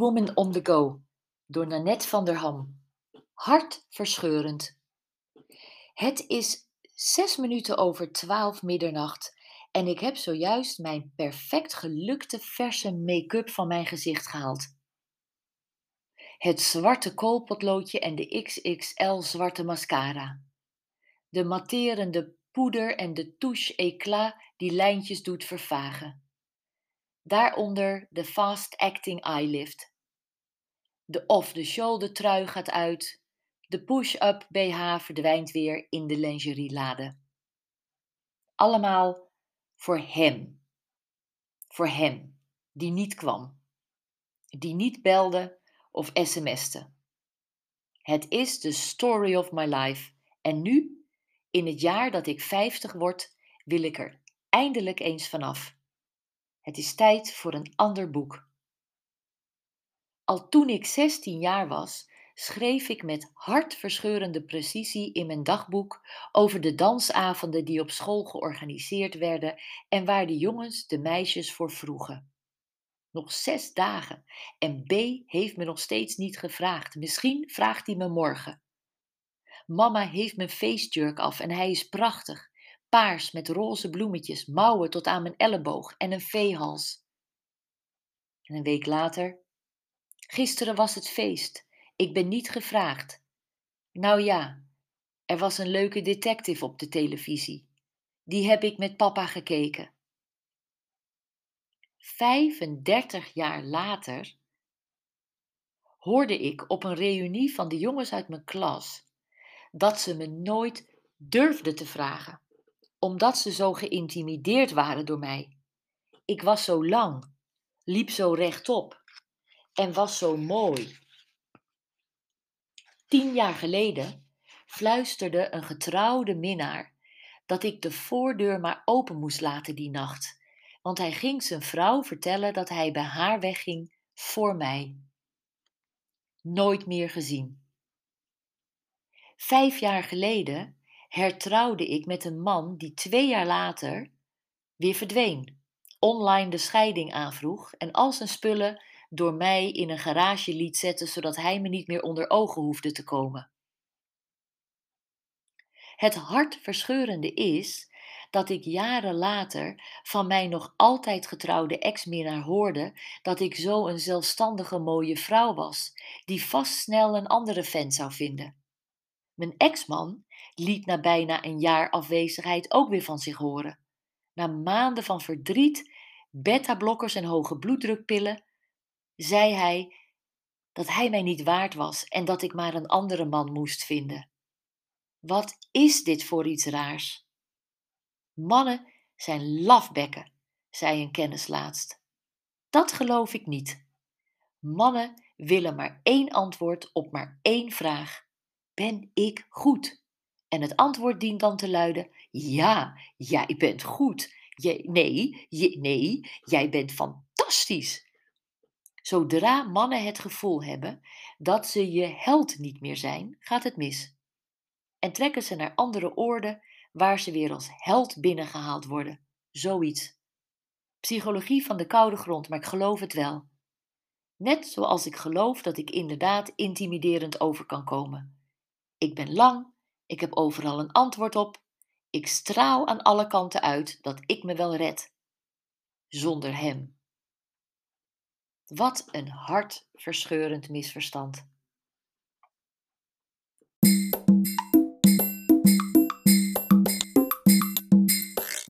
Woman on the Go door Nanette van der Ham. Hartverscheurend. Het is zes minuten over twaalf middernacht en ik heb zojuist mijn perfect gelukte verse make-up van mijn gezicht gehaald. Het zwarte koolpotloodje en de XXL zwarte mascara. De matterende poeder en de touche éclat die lijntjes doet vervagen. Daaronder de fast acting eyelift. De off-the-shoulder trui gaat uit. De push-up BH verdwijnt weer in de lingerielade. Allemaal voor hem. Voor hem, die niet kwam. Die niet belde of sms'te. Het is de story of my life. En nu, in het jaar dat ik 50 word, wil ik er eindelijk eens vanaf. Het is tijd voor een ander boek. Al toen ik 16 jaar was, schreef ik met hartverscheurende precisie in mijn dagboek over de dansavonden die op school georganiseerd werden en waar de jongens de meisjes voor vroegen. Nog zes dagen en B heeft me nog steeds niet gevraagd. Misschien vraagt hij me morgen. Mama heeft mijn feestjurk af en hij is prachtig. Paars met roze bloemetjes, mouwen tot aan mijn elleboog en een veehals. En een week later. Gisteren was het feest. Ik ben niet gevraagd. Nou ja, er was een leuke detective op de televisie. Die heb ik met papa gekeken. 35 jaar later hoorde ik op een reunie van de jongens uit mijn klas dat ze me nooit durfden te vragen omdat ze zo geïntimideerd waren door mij. Ik was zo lang, liep zo rechtop en was zo mooi. Tien jaar geleden fluisterde een getrouwde minnaar dat ik de voordeur maar open moest laten die nacht, want hij ging zijn vrouw vertellen dat hij bij haar wegging voor mij. Nooit meer gezien. Vijf jaar geleden hertrouwde ik met een man die twee jaar later weer verdween, online de scheiding aanvroeg en al zijn spullen door mij in een garage liet zetten zodat hij me niet meer onder ogen hoefde te komen. Het hartverscheurende is dat ik jaren later van mijn nog altijd getrouwde ex-minnaar hoorde dat ik zo een zelfstandige mooie vrouw was, die vast snel een andere vent zou vinden. Mijn ex-man liet na bijna een jaar afwezigheid ook weer van zich horen. Na maanden van verdriet, beta-blokkers en hoge bloeddrukpillen, zei hij dat hij mij niet waard was en dat ik maar een andere man moest vinden. Wat is dit voor iets raars? Mannen zijn lafbekken, zei een kennis laatst. Dat geloof ik niet. Mannen willen maar één antwoord op maar één vraag: Ben ik goed? En het antwoord dient dan te luiden: Ja, jij bent goed. Je, nee, je, nee, jij bent fantastisch. Zodra mannen het gevoel hebben dat ze je held niet meer zijn, gaat het mis. En trekken ze naar andere oorden waar ze weer als held binnengehaald worden. Zoiets. Psychologie van de koude grond, maar ik geloof het wel. Net zoals ik geloof dat ik inderdaad intimiderend over kan komen. Ik ben lang, ik heb overal een antwoord op. Ik straal aan alle kanten uit dat ik me wel red. Zonder hem. Wat een hartverscheurend misverstand.